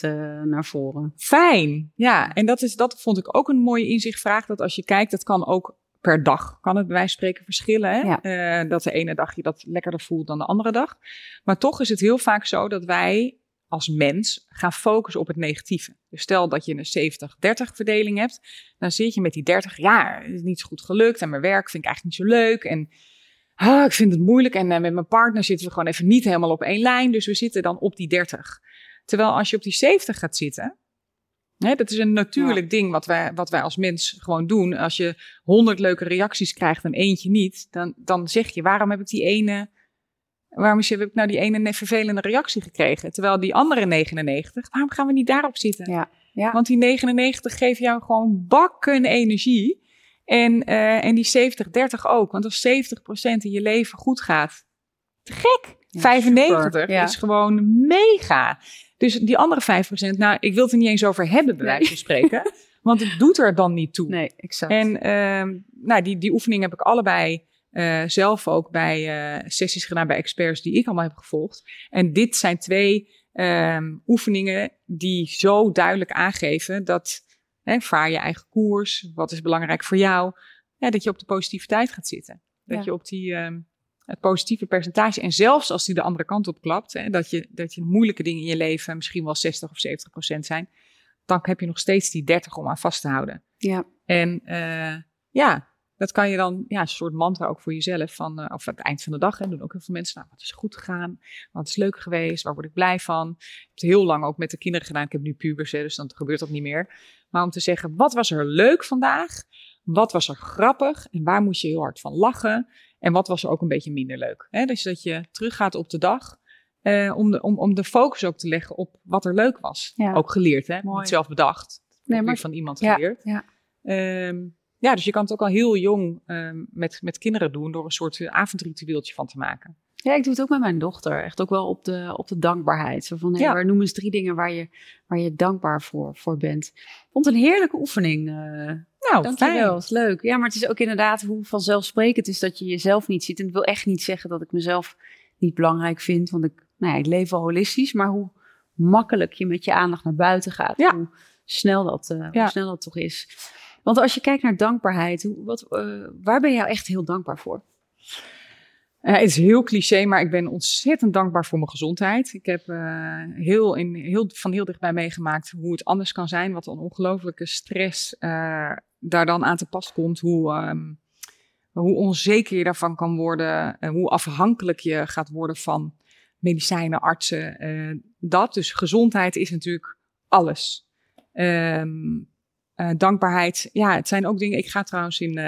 95% uh, naar voren. Fijn. Ja, en dat, is, dat vond ik ook een mooie inzichtvraag. Dat als je kijkt, dat kan ook per dag, kan het bij wijze van spreken verschillen. Hè? Ja. Uh, dat de ene dag je dat lekkerder voelt dan de andere dag. Maar toch is het heel vaak zo dat wij als mens gaan focussen op het negatieve. Dus stel dat je een 70-30 verdeling hebt, dan zit je met die 30, ja, het is niet zo goed gelukt en mijn werk vind ik eigenlijk niet zo leuk en ah, ik vind het moeilijk en uh, met mijn partner zitten we gewoon even niet helemaal op één lijn, dus we zitten dan op die 30. Terwijl als je op die 70 gaat zitten, hè, dat is een natuurlijk ja. ding wat wij, wat wij als mens gewoon doen. Als je 100 leuke reacties krijgt en eentje niet, dan, dan zeg je, waarom heb ik die ene Waarom heb ik nou die ene vervelende reactie gekregen? Terwijl die andere 99, waarom gaan we niet daarop zitten? Ja, ja. Want die 99 geeft jou gewoon bakken energie. En, uh, en die 70-30 ook. Want als 70% in je leven goed gaat, te gek. Ja, 95 ja. is gewoon mega. Dus die andere 5%, nou, ik wil het er niet eens over hebben, bij wijze van spreken. want het doet er dan niet toe. Nee, exact. En uh, nou, die, die oefening heb ik allebei uh, zelf ook bij uh, sessies gedaan bij experts die ik allemaal heb gevolgd. En dit zijn twee um, oefeningen die zo duidelijk aangeven dat hè, vaar je eigen koers, wat is belangrijk voor jou, ja, dat je op de positiviteit gaat zitten. Dat ja. je op die, um, het positieve percentage, en zelfs als die de andere kant op klapt, hè, dat, je, dat je moeilijke dingen in je leven misschien wel 60 of 70 procent zijn, dan heb je nog steeds die 30 om aan vast te houden. Ja. En uh, ja, dat kan je dan, ja, een soort mantra ook voor jezelf. Van, uh, of aan het eind van de dag hè, doen ook heel veel mensen. Nou, wat is goed gegaan? Wat is leuk geweest? Waar word ik blij van? Ik heb het heel lang ook met de kinderen gedaan. Ik heb nu pubers, hè, dus dan gebeurt dat niet meer. Maar om te zeggen, wat was er leuk vandaag? Wat was er grappig? En waar moest je heel hard van lachen? En wat was er ook een beetje minder leuk? Hè? Dus dat je teruggaat op de dag. Uh, om, de, om, om de focus ook te leggen op wat er leuk was. Ja. Ook geleerd, hè? Mooi. Niet zelf bedacht. Nee, maar van iemand ja, geleerd. Ja. Um, ja, dus je kan het ook al heel jong um, met, met kinderen doen door een soort avondritueeltje van te maken. Ja, ik doe het ook met mijn dochter. Echt ook wel op de, op de dankbaarheid. Zo van, hey, Ja. waar noem eens drie dingen waar je, waar je dankbaar voor, voor bent. Vond het een heerlijke oefening. eh Nou, Dankjewel, is leuk. Ja, maar het is ook inderdaad hoe vanzelfsprekend het is dat je jezelf niet ziet. En het wil echt niet zeggen dat ik mezelf niet belangrijk vind. Want ik, nou ja, ik leef holistisch, maar hoe makkelijk je met je aandacht naar buiten gaat. Ja. Hoe, snel dat, uh, Ja. hoe snel dat toch is. Want als je kijkt naar dankbaarheid, wat, uh, waar ben je nou echt heel dankbaar voor? Het is heel cliché, maar ik ben ontzettend dankbaar voor mijn gezondheid. Ik heb uh, heel in, heel, van heel dichtbij meegemaakt hoe het anders kan zijn. Wat een ongelofelijke stress uh, daar dan aan te pas komt. Hoe, um, hoe onzeker je daarvan kan worden. En hoe afhankelijk je gaat worden van medicijnen, artsen. dat. Dus gezondheid is natuurlijk alles. Um, dankbaarheid, ja, het zijn ook dingen. Ik ga trouwens in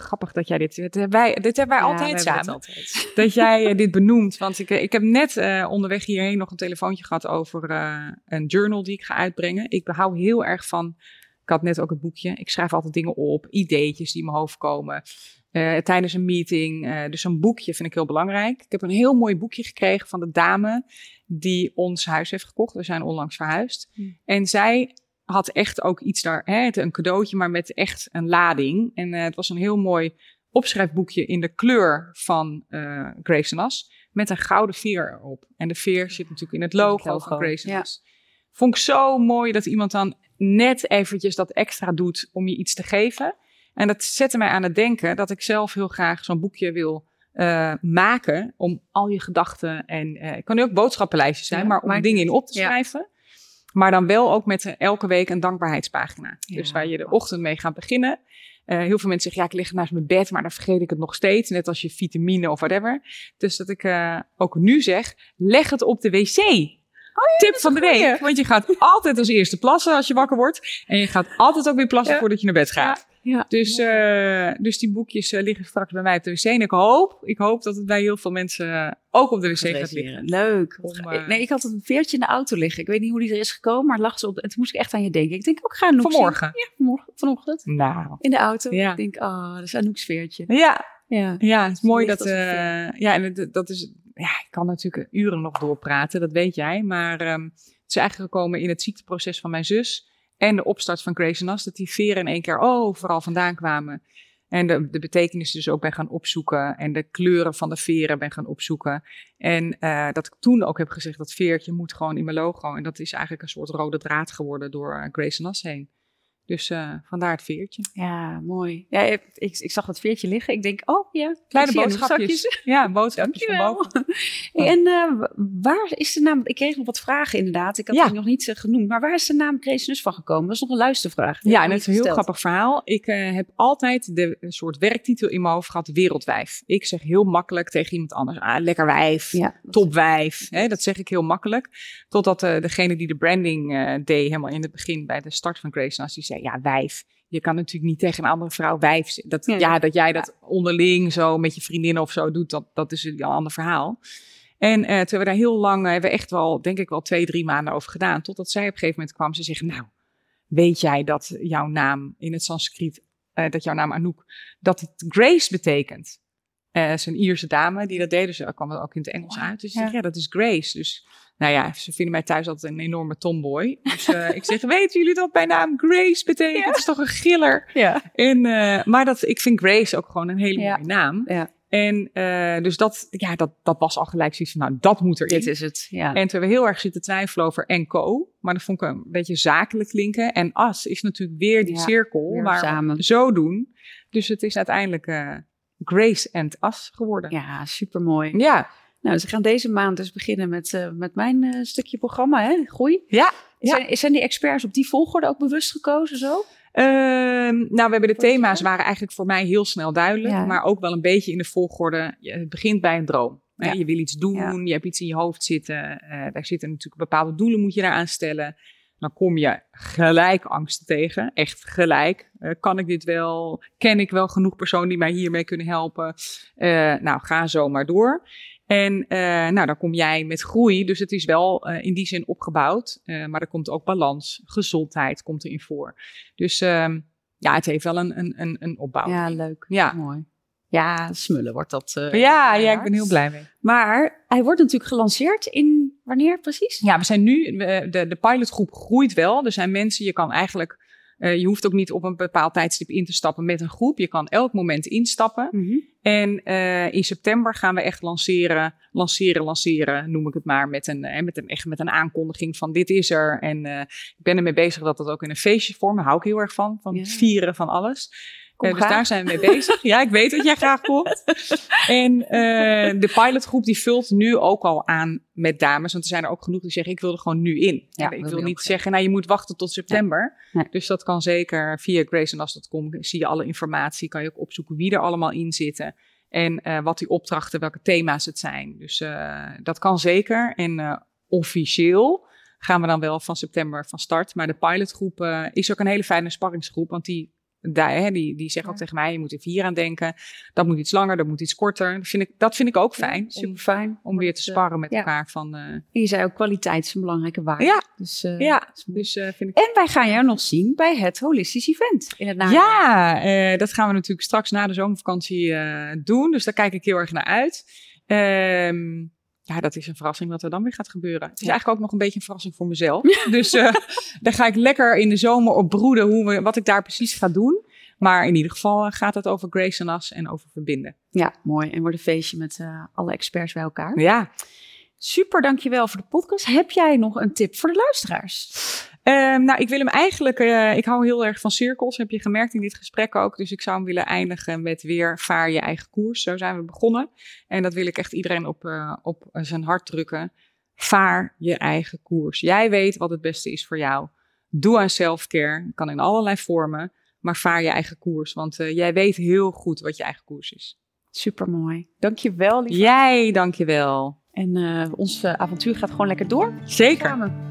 grappig dat jij dit. Dit hebben wij, dit hebben wij Ja, altijd samen. altijd. Dat jij uh, dit benoemt. Want ik, ik heb net uh, onderweg hierheen nog een telefoontje gehad over uh, een journal die ik ga uitbrengen. Ik hou heel erg van. Ik had net ook het boekje. Ik schrijf altijd dingen op, ideetjes die in mijn hoofd komen. Uh, tijdens een meeting. Uh, dus een boekje vind ik heel belangrijk. Ik heb een heel mooi boekje gekregen van de dame die ons huis heeft gekocht. We zijn onlangs verhuisd. Hmm. En zij had echt ook iets daar, hè, een cadeautje, maar met echt een lading. En uh, het was een heel mooi opschrijfboekje in de kleur van uh, Grace Nas. Met een gouden veer erop. En de veer zit natuurlijk in het logo, logo, van Grace ja. Nas. Vond ik zo mooi dat iemand dan net eventjes dat extra doet om je iets te geven. En dat zette mij aan het denken dat ik zelf heel graag zo'n boekje wil uh, maken. Om al je gedachten en uh, het kan nu ook boodschappenlijstjes zijn, Ja, maar om dingen in op te Ja. Maar dan wel ook met elke week een dankbaarheidspagina. Ja. Dus waar je de ochtend mee gaat beginnen. Uh, heel veel mensen zeggen, ja, ik lig naast mijn bed, maar dan vergeet ik het nog steeds. Net als je vitamine of whatever. Dus dat ik uh, ook nu zeg, leg het op de wc. Tip van de week. Want je gaat altijd als eerste plassen als je wakker wordt. En je gaat altijd ook weer plassen Ja. voordat je naar bed gaat. Ja. Dus, uh, dus die boekjes uh, liggen straks bij mij op de wc. En ik hoop, ik hoop dat het bij heel veel mensen ook op de wc gaat liggen. Leuk. Om, uh, nee, ik had een veertje in de auto liggen. Ik weet niet hoe die er is gekomen, maar lag ze op. En toen moest ik echt aan je denken. Ik denk, ook oh, ga Anouk Vanmorgen? Zien. Ja, vanmorgen, vanochtend. Nou. In de auto. Ja. Ik denk, oh, dat is Anouk's veertje. Ja. Ja, ja het is mooi dat... ja, en dat is... Ja, ik kan natuurlijk uren nog doorpraten, dat weet jij. Maar um, het is eigenlijk gekomen in het ziekteproces van mijn zus en de opstart van Grace Nas, dat die veren in één keer overal vandaan kwamen. En de, de betekenis dus ook ben gaan opzoeken. En de kleuren van de veren ben gaan opzoeken. En uh, dat ik toen ook heb gezegd, dat veertje moet gewoon in mijn logo. En dat is eigenlijk een soort rode draad geworden door uh, Grace Nas heen. Dus uh, vandaar het veertje. Ja, mooi. Ja, ik, ik, zag dat veertje liggen. Ik denk, oh ja, kleine boodschapjes. Ja, boodschapjes van boven. En uh, waar is de naam? Ik kreeg nog wat vragen inderdaad. Ik had ja. het nog niet uh, genoemd. Maar waar is de naam Creationus van gekomen? Dat is nog een luistervraag. Ja, en het is een heel grappig verhaal. Ik heb altijd de soort werktitel in mijn hoofd gehad, wereldwijf. Ik zeg heel makkelijk tegen iemand anders, ah, lekker wijf, ja. topwijf. Hè, dat zeg ik heel makkelijk. Totdat degene die de branding deed, helemaal in het begin bij de start van Creationus, die zei, ja, wijf. Je kan natuurlijk niet tegen een andere vrouw wijf. Dat, ja, dat jij dat onderling zo met je vriendinnen of zo doet, dat, dat is een ander verhaal. En uh, terwijl we daar heel lang, uh, hebben we echt wel, denk ik wel twee, drie maanden over gedaan. Totdat zij op een gegeven moment kwam. Ze zeggen, nou, weet jij dat jouw naam in het Sanskriet, uh, dat jouw naam Anouk, dat het grace betekent? Uh, is een Ierse dame die dat deed, dus dat kwam ook in het Engels uit. Dus ja. Zeg, ja, dat is grace. Dus nou ja, ze vinden mij thuis altijd een enorme tomboy. Dus uh, ik zeg, weten jullie dat mijn naam Grace betekent? Ja. Het is toch een giller? Ja. En, uh, maar dat, ik vind Grace ook gewoon een hele mooie naam. Ja. En uh, dus dat, ja, dat, dat was al gelijk zoiets van, nou, dat moet erin. Dit is het, ja. En toen we heel erg zitten twijfelen over en co, maar dat vond ik een beetje zakelijk klinken. En as is natuurlijk weer die cirkel weer waar samen. zo doen. Dus het is uiteindelijk Grace and As geworden. Ja, supermooi. Ja. Nou, ze gaan deze maand dus beginnen met, uh, met mijn uh, stukje programma, hè? Groei. Ja. ja. Zijn, zijn die experts op die volgorde ook bewust gekozen zo? Uh, nou, we hebben de thema's waren eigenlijk voor mij heel snel duidelijk, ja. maar ook wel een beetje in de volgorde. Het begint bij een droom. Ja. Je wil iets doen, je hebt iets in je hoofd zitten. Uh, daar zitten natuurlijk bepaalde doelen moet je daaraan stellen. Dan kom je gelijk angsten tegen. Echt gelijk. Uh, kan ik dit wel? Ken ik wel genoeg personen die mij hiermee kunnen helpen? Uh, nou, ga zo maar door. En uh, nou, dan kom jij met groei. Dus het is wel in die zin opgebouwd. Maar er komt ook balans, gezondheid komt erin voor. Dus uh, ja, het heeft wel een, een, een, een opbouw. Ja, leuk. Ja. Mooi. Ja, smullen wordt dat. ja, ja, ik ben heel blij mee. Maar hij wordt natuurlijk gelanceerd in wanneer precies? Ja, we zijn nu, de, de pilotgroep groeit wel. Er zijn mensen, je kan eigenlijk uh, je hoeft ook niet op een bepaald tijdstip in te stappen met een groep. Je kan elk moment instappen. Mm -hmm. En uh, in september gaan we echt lanceren, lanceren, lanceren, noem ik het maar, met een, met een, echt met een aankondiging van dit is er. En ik ben ermee bezig dat dat ook in een feestje vormt. Daar hou ik heel erg van, van ja. vieren van alles. Dus daar zijn we mee bezig. ja, ik weet dat jij graag komt. en uh, de pilotgroep die vult nu ook al aan met dames. Want er zijn er ook genoeg die zeggen, ik wil er gewoon nu in. Ja, ik wil niet zeggen, nou je moet wachten tot september. Ja. Dus dat kan zeker via graceandas.com. Zie je alle informatie. Kan je ook opzoeken wie er allemaal in zitten. En uh, wat die opdrachten, welke thema's het zijn. Dus dat kan zeker. En officieel gaan we dan wel van september van start. Maar de pilotgroep is ook een hele fijne sparringsgroep. Want die daar, hè, die, die zeggen ja. ook tegen mij, je moet even hier aan denken. Dat moet iets langer, dat moet iets korter. Dat vind ik, dat vind ik ook fijn. Ja, super fijn. Om, weer te sparren met ja. elkaar. Van, uh... En je zei ook kwaliteit is een belangrijke waarde. Ja, dus, uh, ja. dus uh, vind ik... En wij gaan jou nog zien bij het holistisch event in het najaar. Ja, dat gaan we natuurlijk straks na de zomervakantie doen. Dus daar kijk ik heel erg naar uit. Um, ja, dat is een verrassing wat er dan weer gaat gebeuren. Het is ja. eigenlijk ook nog een beetje een verrassing voor mezelf. dus uh, daar ga ik lekker in de zomer op broeden hoe we, wat ik daar precies ga doen. Maar in ieder geval uh, gaat het over Grace en As en over verbinden. Ja, mooi. En wordt een feestje met uh, alle experts bij elkaar. Ja. Super, dankjewel voor de podcast. Heb jij nog een tip voor de luisteraars? Um, nou, ik wil hem eigenlijk. Uh, ik hou heel erg van cirkels, heb je gemerkt in dit gesprek ook. Dus ik zou hem willen eindigen met weer vaar je eigen koers. Zo zijn we begonnen. En dat wil ik echt iedereen op, uh, op zijn hart drukken. Vaar je eigen koers. Jij weet wat het beste is voor jou. Doe aan selfcare. Kan in allerlei vormen. Maar vaar je eigen koers. Want uh, jij weet heel goed wat je eigen koers is. Supermooi. Dankjewel, lieve. Jij, dankjewel. En ons avontuur gaat gewoon lekker door. Zeker. Samen.